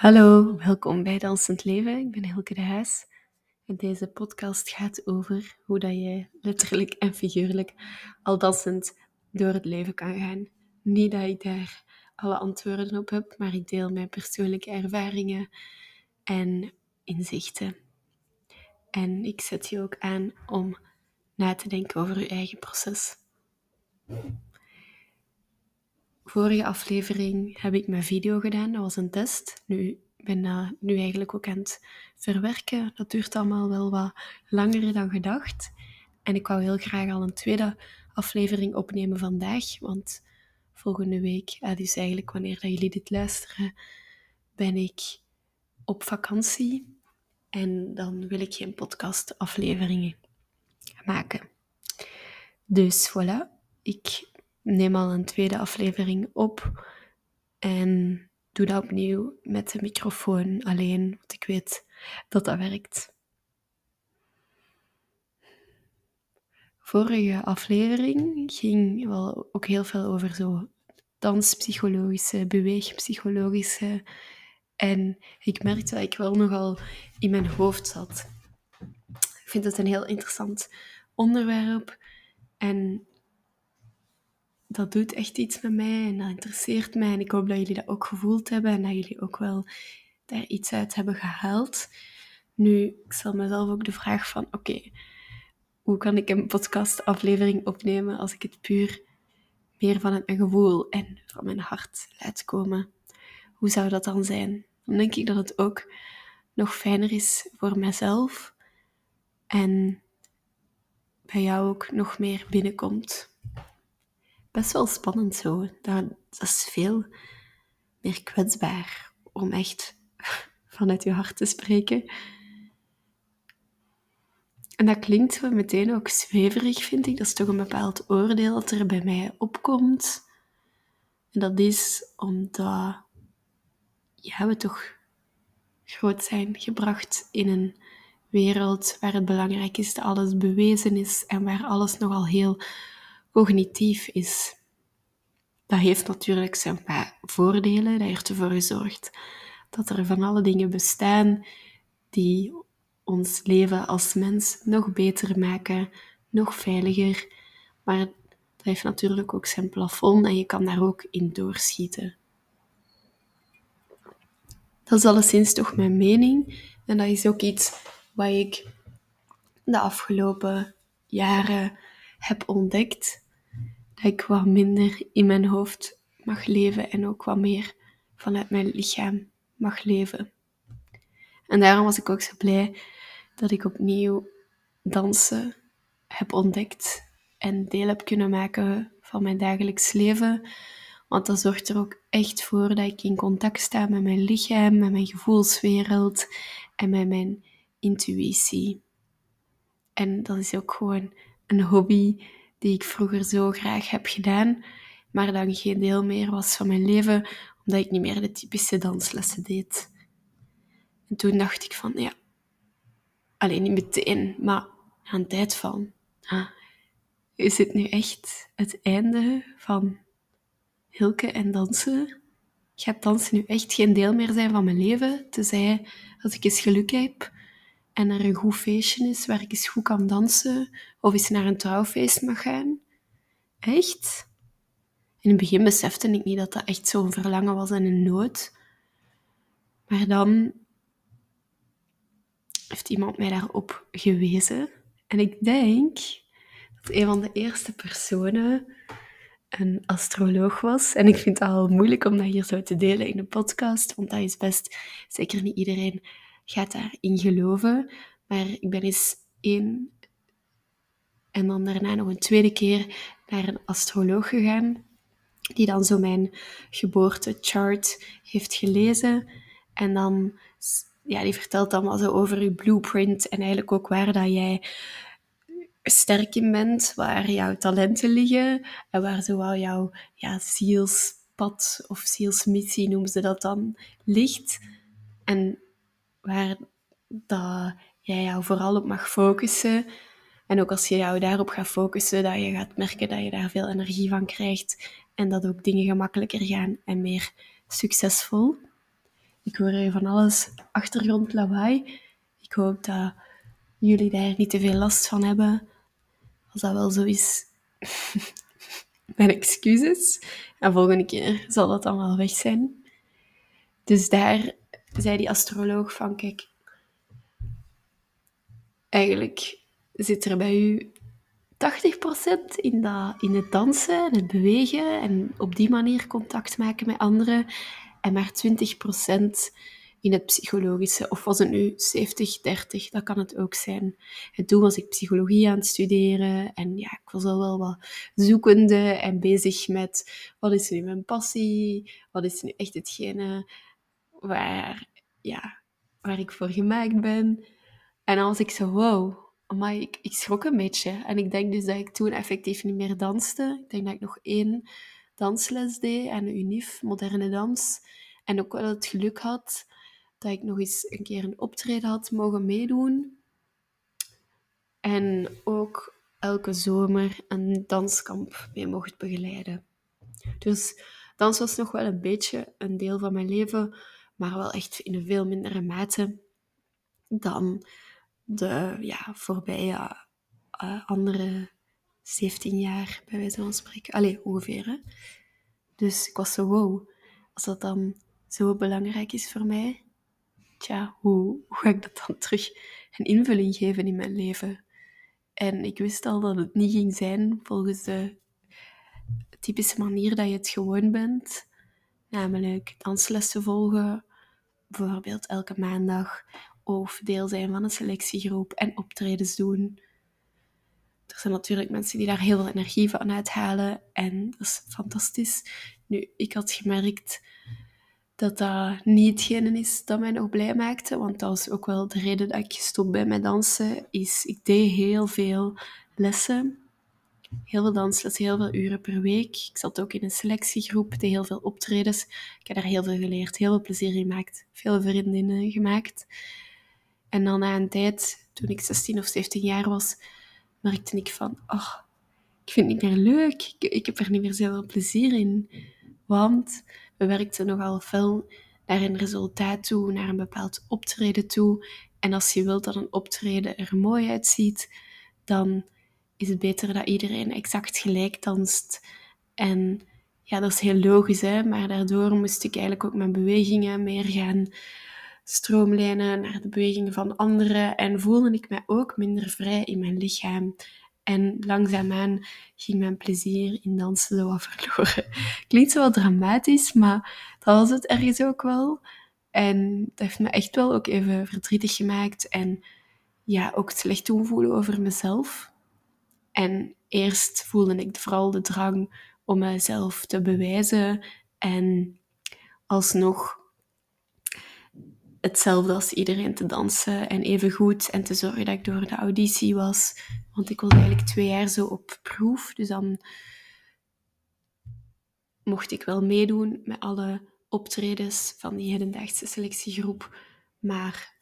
Hallo, welkom bij Dansend Leven. Ik ben Hilke de Huis. En deze podcast gaat over hoe dat je letterlijk en figuurlijk al dansend door het leven kan gaan. Niet dat ik daar alle antwoorden op heb, maar ik deel mijn persoonlijke ervaringen en inzichten. En ik zet je ook aan om na te denken over je eigen proces. Vorige aflevering heb ik mijn video gedaan, dat was een test. Nu, ben dat nu eigenlijk ook aan het verwerken. Dat duurt allemaal wel wat langer dan gedacht. En ik wou heel graag al een tweede aflevering opnemen vandaag, want volgende week, dus eigenlijk wanneer dat jullie dit luisteren, ben ik op vakantie. En dan wil ik geen podcast-afleveringen maken. Dus voilà, ik neem al een tweede aflevering op en doe dat opnieuw met de microfoon alleen, want ik weet dat dat werkt. Vorige aflevering ging wel ook heel veel over zo danspsychologische, beweegpsychologische. En ik merkte dat ik wel nogal in mijn hoofd zat. Ik vind het een heel interessant onderwerp. En dat doet echt iets met mij en dat interesseert mij. En ik hoop dat jullie dat ook gevoeld hebben en dat jullie ook wel daar iets uit hebben gehaald. Nu, ik stel mezelf ook de vraag van, oké, hoe kan ik een podcastaflevering opnemen als ik het puur meer vanuit mijn gevoel en van mijn hart laat komen? Hoe zou dat dan zijn? Dan denk ik dat het ook nog fijner is voor mezelf en bij jou ook nog meer binnenkomt best wel spannend zo. Dat, is veel meer kwetsbaar om echt vanuit je hart te spreken. En dat klinkt wel meteen ook zweverig, vind ik. Dat is toch een bepaald oordeel dat er bij mij opkomt. En dat is omdat we toch groot zijn gebracht in een wereld waar het belangrijk is dat alles bewezen is en waar alles nogal heel cognitief is. Dat heeft natuurlijk zijn voordelen. Dat heeft ervoor gezorgd dat er van alle dingen bestaan die ons leven als mens nog beter maken, nog veiliger. Maar dat heeft natuurlijk ook zijn plafond en je kan daar ook in doorschieten. Dat is alleszins toch mijn mening. En dat is ook iets wat ik de afgelopen jaren heb ontdekt dat ik wat minder in mijn hoofd mag leven en ook wat meer vanuit mijn lichaam mag leven. En daarom was ik ook zo blij dat ik opnieuw dansen heb ontdekt en deel heb kunnen maken van mijn dagelijks leven. Want dat zorgt er ook echt voor dat ik in contact sta met mijn lichaam, met mijn gevoelswereld en met mijn intuïtie. En dat is ook gewoon een hobby die ik vroeger zo graag heb gedaan, maar dan geen deel meer was van mijn leven, omdat ik niet meer de typische danslessen deed. En toen dacht ik van, ja, alleen niet meteen, maar aan tijd van, ah, is dit nu echt het einde van Hilke en dansen? Gaat dansen nu echt geen deel meer zijn van mijn leven, tenzij dat ik eens geluk heb en er een goed feestje is waar ik eens goed kan dansen of eens naar een trouwfeest mag gaan. Echt? In het begin besefte ik niet dat dat echt zo'n verlangen was en een nood. Maar dan heeft iemand mij daarop gewezen. En ik denk dat een van de eerste personen een astroloog was. En ik vind het al moeilijk om dat hier zo te delen in een podcast, want dat is best zeker niet iedereen gaat daarin geloven. Maar ik ben eens één en dan daarna nog een tweede keer naar een astroloog gegaan, die dan zo mijn geboortechart heeft gelezen. En dan, ja, die vertelt dan zo over je blueprint en eigenlijk ook waar dat jij sterk in bent, waar jouw talenten liggen en waar zowel jouw ja, zielspad of zielsmissie, noemen ze dat dan, ligt. En waar dat jij jou vooral op mag focussen. En ook als je jou daarop gaat focussen, dat je gaat merken dat je daar veel energie van krijgt en dat ook dingen gemakkelijker gaan en meer succesvol. Ik hoor hier van alles achtergrondlawaai. Ik hoop dat jullie daar niet te veel last van hebben. Als dat wel zo is, mijn excuses. En volgende keer zal dat dan wel weg zijn. Dus daar zei die astroloog van, kijk, eigenlijk zit er bij u 80% in, dat, in het dansen en het bewegen en op die manier contact maken met anderen. En maar 20% in het psychologische. Of was het nu 70, 30, dat kan het ook zijn. En toen was ik psychologie aan het studeren en ja, ik was al wel wat zoekende en bezig met wat is nu mijn passie, wat is nu echt hetgene waar, ja, waar ik voor gemaakt ben. En was ik zo, wow, maar ik, ik schrok een beetje. En ik denk dus dat ik toen effectief niet meer danste. Ik denk dat ik nog één dansles deed en een UNIF, moderne dans. En ook wel het geluk had dat ik nog eens een keer een optreden had mogen meedoen. En ook elke zomer een danskamp mee mocht begeleiden. Dus dans was nog wel een beetje een deel van mijn leven, maar wel echt in een veel mindere mate dan de ja, voorbije uh, andere 17 jaar, bij wijze van spreken. Allee, ongeveer. Hè? Dus ik was zo, wow, als dat dan zo belangrijk is voor mij, tja, hoe, hoe ga ik dat dan terug een invulling geven in mijn leven? En ik wist al dat het niet ging zijn volgens de typische manier dat je het gewoon bent. Namelijk danslessen volgen, bijvoorbeeld elke maandag, of deel zijn van een selectiegroep en optredens doen. Er zijn natuurlijk mensen die daar heel veel energie van uithalen en dat is fantastisch. Nu, ik had gemerkt dat dat niet hetgene is dat mij nog blij maakte. Want dat was ook wel de reden dat ik gestopt ben met dansen. Is, ik deed heel veel lessen. Heel veel danslessen, heel veel uren per week. Ik zat ook in een selectiegroep, deed heel veel optredens. Ik heb daar heel veel geleerd, heel veel plezier gemaakt. Veel vriendinnen gemaakt. En dan na een tijd, toen ik 16 of 17 jaar was, merkte ik van, oh, ik vind het niet meer leuk. Ik, ik heb er niet meer zoveel plezier in. Want we werkten nogal veel naar een resultaat toe, naar een bepaald optreden toe. En als je wilt dat een optreden er mooi uitziet, dan is het beter dat iedereen exact gelijk danst. En ja, dat is heel logisch, hè? maar daardoor moest ik eigenlijk ook mijn bewegingen meer gaan stroomlijnen naar de bewegingen van anderen en voelde ik mij ook minder vrij in mijn lichaam. En langzaamaan ging mijn plezier in dansen zo verloren. Klinkt zo wat dramatisch, maar dat was het ergens ook wel. En dat heeft me echt wel ook even verdrietig gemaakt. En ja, ook slecht doen voelen over mezelf. En eerst voelde ik vooral de drang om mezelf te bewijzen. En alsnog hetzelfde als iedereen te dansen en even goed en te zorgen dat ik door de auditie was. Want ik was eigenlijk twee jaar zo op proef, dus dan mocht ik wel meedoen met alle optredens van die hedendaagse selectiegroep, maar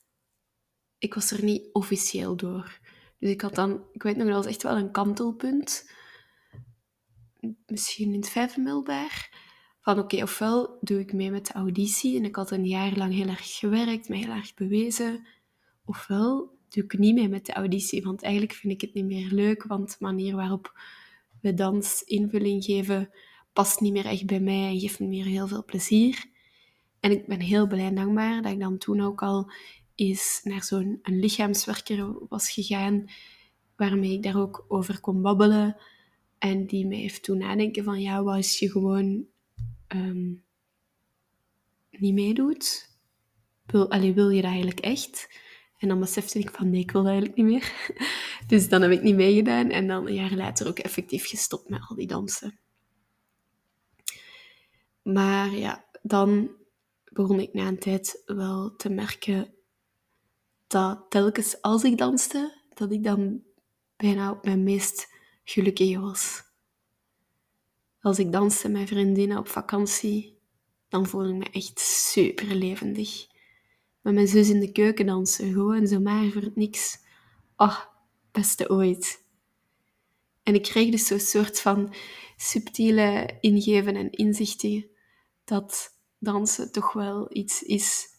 ik was er niet officieel door. Dus ik had dan, ik weet nog, dat was echt wel een kantelpunt. Misschien in het vijfde middelbaar van oké, ofwel doe ik mee met de auditie en ik had een jaar lang heel erg gewerkt, me heel erg bewezen, ofwel doe ik niet mee met de auditie, want eigenlijk vind ik het niet meer leuk, want de manier waarop we dans invulling geven past niet meer echt bij mij en geeft me meer heel veel plezier. En ik ben heel blij en dankbaar dat ik dan toen ook al eens naar zo'n lichaamswerker was gegaan, waarmee ik daar ook over kon babbelen. En die mij heeft toen nadenken van, ja, wat is je gewoon Ehm, niet meedoet, wil, allee, wil je dat eigenlijk echt? En dan besefte ik van nee, ik wil dat eigenlijk niet meer. Dus dan heb ik niet meegedaan en dan een jaar later ook effectief gestopt met al die dansen. Maar ja, dan begon ik na een tijd wel te merken dat telkens als ik danste, dat ik dan bijna op mijn meest gelukkige was. Als ik danste met vriendinnen op vakantie, dan voelde ik me echt super levendig. Met mijn zus in de keuken dansen, gewoon zo maar voor het niks. Oh, beste ooit. En ik kreeg dus zo'n soort van subtiele ingeven en inzichten dat dansen toch wel iets is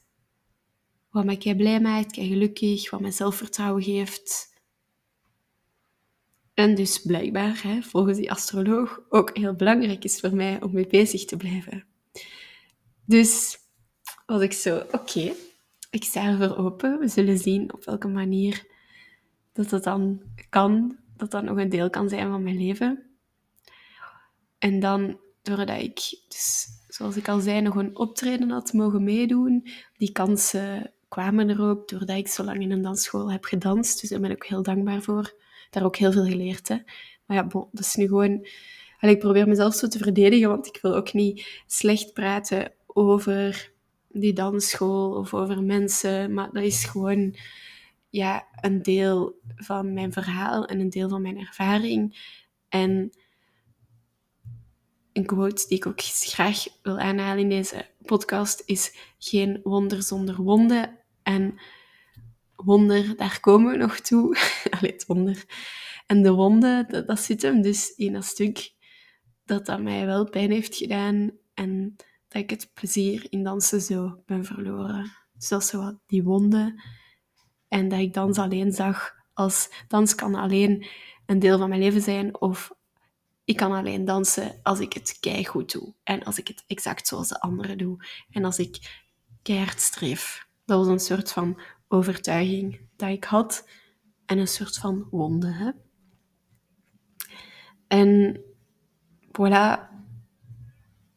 wat mij blij maakt, gelukkig, wat mij zelfvertrouwen geeft. En dus blijkbaar, hè, volgens die astroloog, ook heel belangrijk is voor mij om mee bezig te blijven. Dus was ik zo, oké, ik sta ervoor open. We zullen zien op welke manier dat het dan kan, dat dat nog een deel kan zijn van mijn leven. En dan, doordat ik, dus, zoals ik al zei, nog een optreden had mogen meedoen, die kansen kwamen er ook doordat ik zo lang in een dansschool heb gedanst. Dus daar ben ik ook heel dankbaar voor. Daar ook heel veel geleerd. Hè. Maar ja, dat is nu gewoon... ik probeer mezelf zo te verdedigen, want ik wil ook niet slecht praten over die dansschool of over mensen. Maar dat is gewoon ja, een deel van mijn verhaal en een deel van mijn ervaring. En een quote die ik ook graag wil aanhalen in deze podcast is geen wonder zonder wonden. En wonder, daar komen we nog toe. Allee, het wonder. En de wonde, dat, zit hem dus in dat stuk dat dat mij wel pijn heeft gedaan en dat ik het plezier in dansen zo ben verloren. Dus dat is zo wat die wonde. En dat ik dans alleen zag als dans kan alleen een deel van mijn leven zijn of ik kan alleen dansen als ik het goed doe. En als ik het exact zoals de anderen doe. En als ik keihard streef. Dat was een soort van overtuiging dat ik had. En een soort van wonde. Hè? En voilà.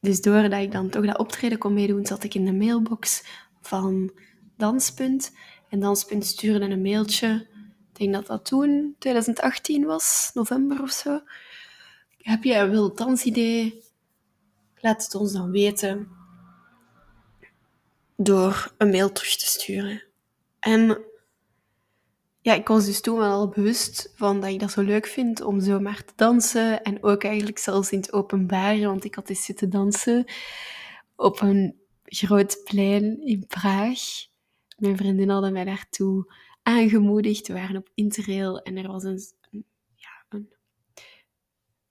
Dus doordat ik dan toch dat optreden kon meedoen, zat ik in de mailbox van Danspunt. En Danspunt stuurde een mailtje. Ik denk dat dat toen 2018 was, november of zo heb je een wild dansidee? Laat het ons dan weten door een mail terug te sturen. En ja, ik was dus toen wel al bewust van dat ik dat zo leuk vind om zomaar te dansen. En ook eigenlijk zelfs in het openbaar, want ik had eens zitten dansen op een groot plein in Praag. Mijn vriendin hadden mij daartoe aangemoedigd. We waren op Interrail en er was een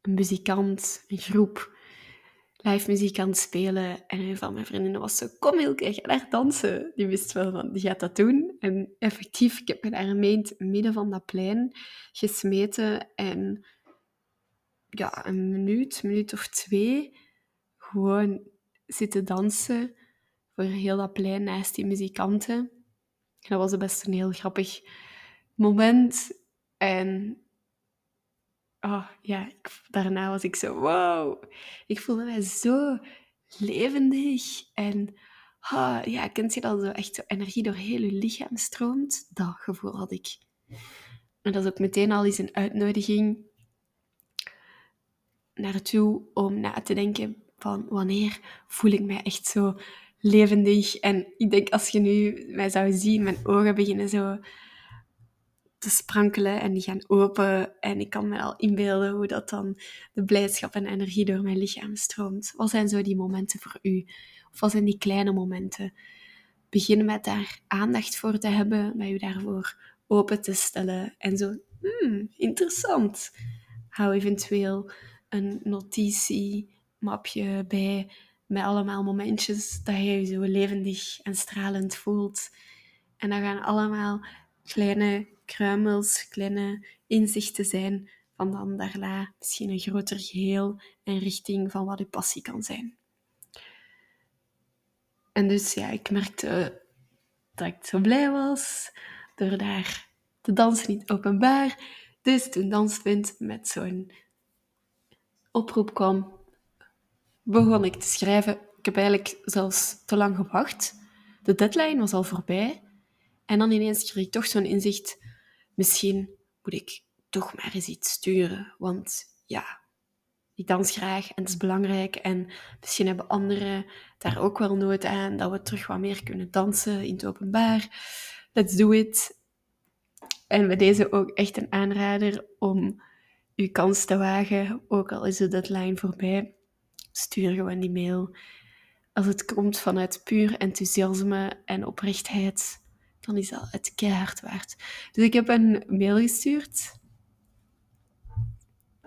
een muzikant, een groep, live muziek aan het spelen. En een van mijn vriendinnen was zo, kom Hilke, ga daar dansen. Die wist wel van, die gaat dat doen. En effectief, ik heb me daar midden van dat plein gesmeten. En ja, een minuut, minuut of twee, gewoon zitten dansen voor heel dat plein naast die muzikanten. En dat was best een heel grappig moment. En oh, ja, daarna was ik zo, wow. Ik voelde mij zo levendig. En oh, ja, kent je dat zo echt zo energie door heel je lichaam stroomt? Dat gevoel had ik. En dat is ook meteen al eens een uitnodiging naartoe om na te denken van wanneer voel ik mij echt zo levendig. En ik denk als je nu mij zou zien, mijn ogen beginnen zo te sprankelen en die gaan open. En ik kan me al inbeelden hoe dat dan de blijdschap en energie door mijn lichaam stroomt. Wat zijn zo die momenten voor u? Of wat zijn die kleine momenten? Begin met daar aandacht voor te hebben, met u daarvoor open te stellen. En zo, hmm, interessant. Hou eventueel een notitiemapje bij met allemaal momentjes dat je je zo levendig en stralend voelt. En dan gaan allemaal kleine kruimels, kleine inzichten zijn van dan daarna misschien een groter geheel en richting van wat uw passie kan zijn. En dus ja, ik merkte dat ik zo blij was door daar te dansen niet openbaar. Dus toen Danspunt met zo'n oproep kwam, begon ik te schrijven. Ik heb eigenlijk zelfs te lang gewacht. De deadline was al voorbij. En dan ineens kreeg ik toch zo'n inzicht misschien moet ik toch maar eens iets sturen. Want ja, ik dans graag en het is belangrijk. En misschien hebben anderen daar ook wel nood aan dat we terug wat meer kunnen dansen in het openbaar. Let's do it. En bij deze ook echt een aanrader om uw kans te wagen, ook al is de deadline voorbij. Stuur gewoon die mail. Als het komt vanuit puur enthousiasme en oprechtheid, dan is dat het keihard waard. Dus ik heb een mail gestuurd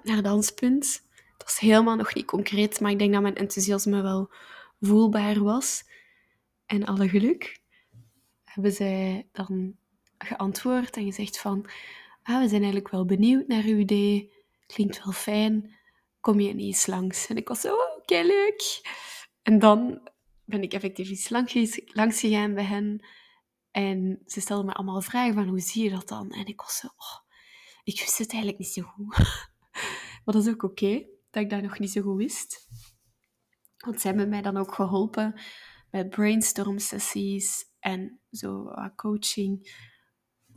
naar Danspunt. Dat is helemaal nog niet concreet, maar ik denk dat mijn enthousiasme wel voelbaar was. En alle geluk hebben zij dan geantwoord en gezegd van, ah, we zijn eigenlijk wel benieuwd naar uw idee, klinkt wel fijn, kom je ineens langs? En ik was zo, oh, leuk. En dan ben ik effectief iets langs, langs gegaan bij hen. En ze stelden me allemaal vragen van, hoe zie je dat dan? En ik was zo, ik wist het eigenlijk niet zo goed. maar dat is ook oké, dat ik dat nog niet zo goed wist. Want ze hebben mij dan ook geholpen met brainstorm sessies en zo coaching.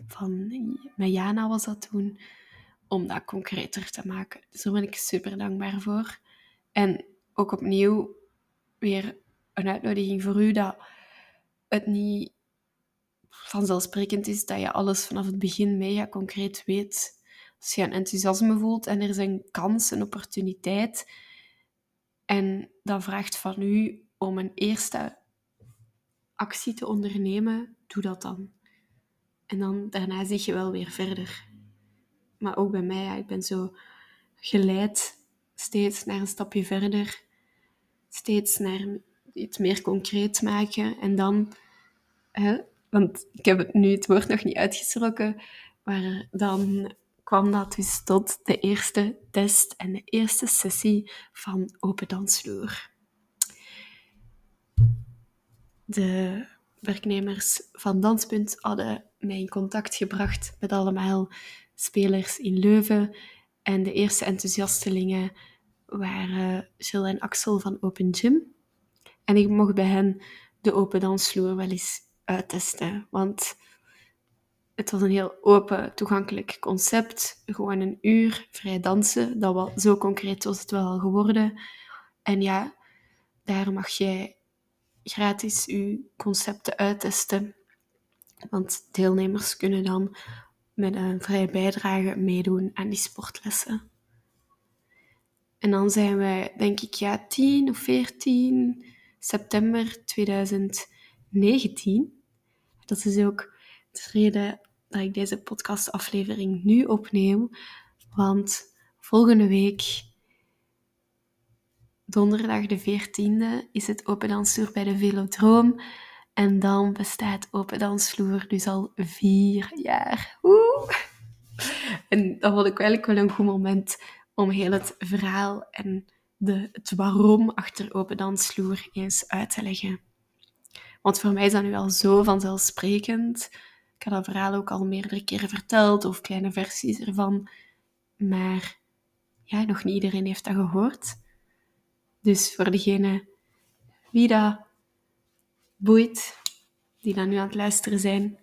Van, met Jana was dat toen, om dat concreter te maken. Dus daar ben ik super dankbaar voor. En ook opnieuw weer een uitnodiging voor u dat het niet vanzelfsprekend is dat je alles vanaf het begin mega concreet weet. Als je een enthousiasme voelt en er is een kans, een opportuniteit, en dat vraagt van u om een eerste actie te ondernemen, doe dat dan. En dan daarna zie je wel weer verder. Maar ook bij mij, ja, ik ben zo geleid steeds naar een stapje verder, steeds naar iets meer concreet maken. En dan, hè, want ik heb nu het woord nog niet uitgesproken, maar dan kwam dat dus tot de eerste test en de eerste sessie van Open Dansvloer. De werknemers van Danspunt hadden mij in contact gebracht met allemaal spelers in Leuven. En de eerste enthousiastelingen waren Jill en Axel van Open Gym. En ik mocht bij hen de open dansvloer wel eens uittesten. Want het was een heel open, toegankelijk concept. Gewoon een uur vrij dansen. Dat was, zo concreet was het wel al geworden. En ja, daar mag jij gratis je concepten uittesten. Want deelnemers kunnen dan met een vrije bijdrage meedoen aan die sportlessen. En dan zijn wij, denk ik, ja, 10 of 14 september 2019. Dat is ook de reden dat ik deze podcastaflevering nu opneem. Want volgende week, donderdag de 14e, is het Open Dansvloer bij de Velodroom. En dan bestaat Open Dansvloer dus al vier jaar. Oeh. En dat vond ik eigenlijk wel een goed moment om heel het verhaal en de, het waarom achter Open Dansvloer eens uit te leggen. Want voor mij is dat nu al zo vanzelfsprekend ik heb dat verhaal ook al meerdere keren verteld, of kleine versies ervan. Maar ja, nog niet iedereen heeft dat gehoord. Dus voor degene wie dat boeit, die dan nu aan het luisteren zijn,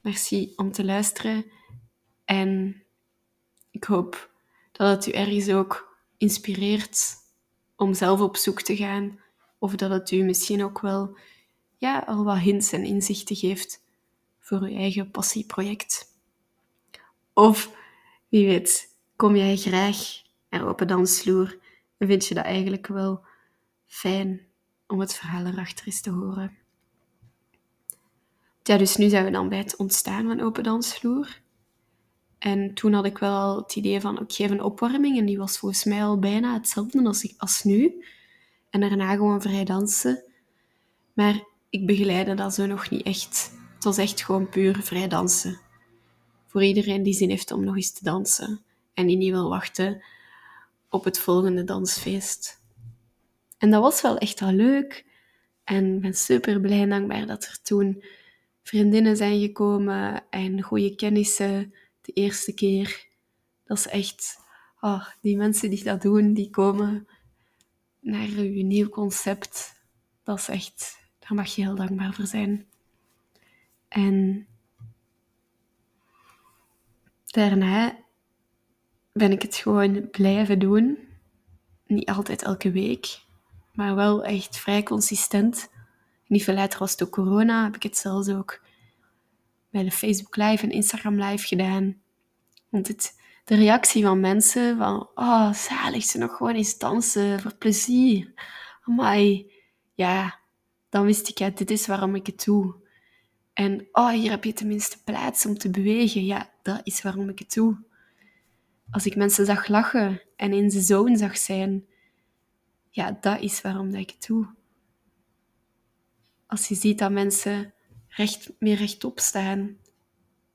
merci om te luisteren. En ik hoop dat het u ergens ook inspireert om zelf op zoek te gaan. Of dat het u misschien ook wel ja, al wat hints en inzichten geeft voor je eigen passieproject. Of wie weet, kom jij graag er op een dansvloer en vind je dat eigenlijk wel fijn om het verhaal erachter eens te horen. Ja, dus nu zijn we dan bij het ontstaan van Open Dansvloer. En toen had ik wel het idee van, ik geef een opwarming. En die was volgens mij al bijna hetzelfde als, als nu. En daarna gewoon vrij dansen. Maar ik begeleide dat zo nog niet echt. Het was echt gewoon puur vrij dansen. Voor iedereen die zin heeft om nog eens te dansen en die niet wil wachten op het volgende dansfeest. En dat was wel echt wel leuk. En ik ben super blij en dankbaar dat er toen vriendinnen zijn gekomen en goede kennissen de eerste keer. Dat is echt, oh, die mensen die dat doen, die komen naar je nieuw concept. Dat is echt, daar mag je heel dankbaar voor zijn. En daarna ben ik het gewoon blijven doen. Niet altijd elke week, maar wel echt vrij consistent. Niet veel later was het corona, heb ik het zelfs ook bij de Facebook Live en Instagram Live gedaan. Want het, de reactie van mensen van, oh, zalig, ze nog gewoon eens dansen voor plezier. Amai. Ja, dan wist ik, ja, dit is waarom ik het doe. En oh, hier heb je tenminste plaats om te bewegen. Ja, dat is waarom ik het doe. Als ik mensen zag lachen en in zone zag zijn, ja, dat is waarom ik het doe. Als je ziet dat mensen recht, meer rechtop staan,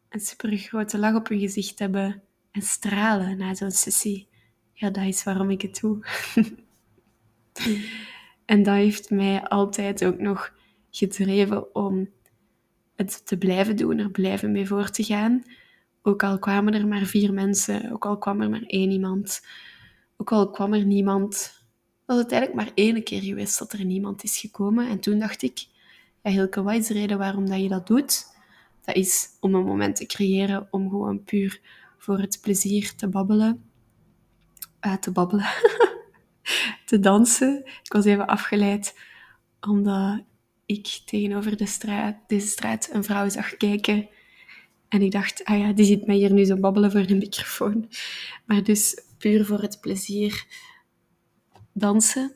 een super grote lach op hun gezicht hebben en stralen na zo'n sessie, ja, dat is waarom ik het doe. en dat heeft mij altijd ook nog gedreven om het te blijven doen, er blijven mee voor te gaan. Ook al kwamen er maar vier mensen, ook al kwam er maar één iemand, ook al kwam er niemand. Dat het eigenlijk maar één keer geweest dat er niemand is gekomen. En toen dacht ik, ja, Hilke, wat is de reden waarom dat je dat doet? Dat is om een moment te creëren om gewoon puur voor het plezier te babbelen. Uh, te babbelen. te dansen. Ik was even afgeleid omdat ik tegenover de straat, deze straat een vrouw zag kijken. En ik dacht, ah ja, die ziet mij hier nu zo babbelen voor de microfoon. Maar dus puur voor het plezier dansen.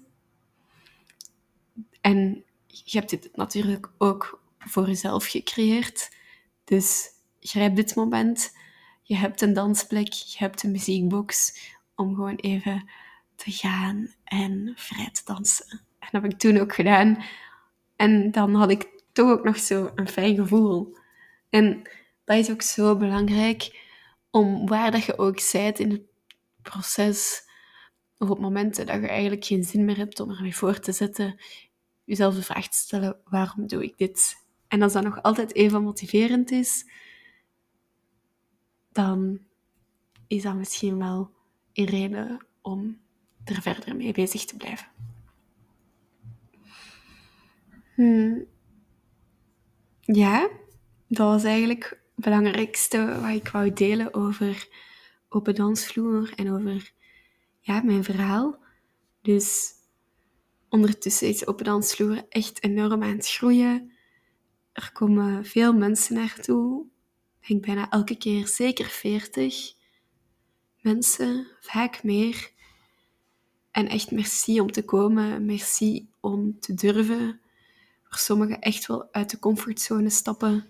En je hebt dit natuurlijk ook voor jezelf gecreëerd. Dus grijp dit moment. Je hebt een dansplek, je hebt een muziekbox om gewoon even te gaan en vrij te dansen. En dat heb ik toen ook gedaan. En dan had ik toch ook nog zo een fijn gevoel. En dat is ook zo belangrijk om waar dat je ook zijt in het proces, of op momenten dat je eigenlijk geen zin meer hebt om ermee voor te zetten, jezelf de vraag te stellen: waarom doe ik dit? En als dat nog altijd even motiverend is, dan is dat misschien wel een reden om er verder mee bezig te blijven. Hmm. Ja, dat was eigenlijk het belangrijkste wat ik wou delen over open dansvloer en over ja, mijn verhaal. Dus ondertussen is open dansvloer echt enorm aan het groeien. Er komen veel mensen naartoe. Ik denk bijna elke keer zeker 40 mensen, vaak meer. En echt merci om te komen, merci om te durven. Voor sommigen echt wel uit de comfortzone stappen.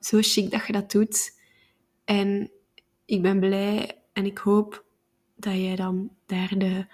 Zo chic dat je dat doet. En ik ben blij en ik hoop dat jij dan daar de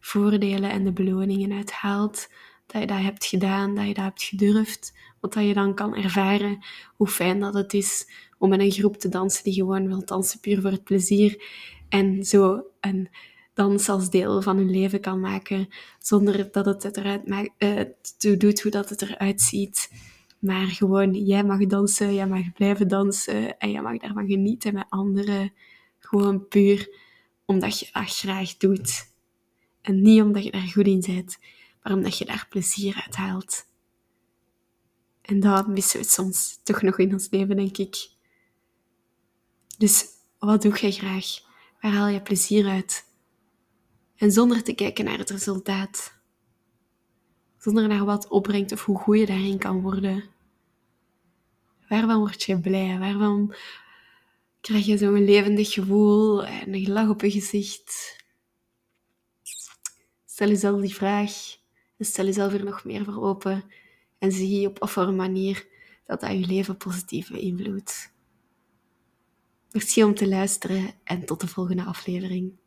voordelen en de beloningen uit haalt. Dat je dat hebt gedaan, dat je dat hebt gedurfd. Want dat je dan kan ervaren hoe fijn dat het is om met een groep te dansen die gewoon wil dansen puur voor het plezier. En zo een dans als deel van hun leven kan maken, zonder dat het, het eruit uh, toe doet hoe dat het eruit ziet. Maar gewoon, jij mag dansen, jij mag blijven dansen en jij mag daarvan genieten met anderen. Gewoon puur omdat je dat graag doet. En niet omdat je daar goed in bent, maar omdat je daar plezier uit haalt. En dat missen we soms toch nog in ons leven, denk ik. Dus wat doe je graag? Waar haal je plezier uit? En zonder te kijken naar het resultaat. Zonder naar wat opbrengt of hoe goed je daarin kan worden. Waarvan word je blij? Waarvan krijg je zo'n levendig gevoel en een lach op je gezicht? Stel jezelf die vraag en stel jezelf er nog meer voor open en zie op wat voor manier dat dat je leven positief beïnvloedt. Merci om te luisteren en tot de volgende aflevering.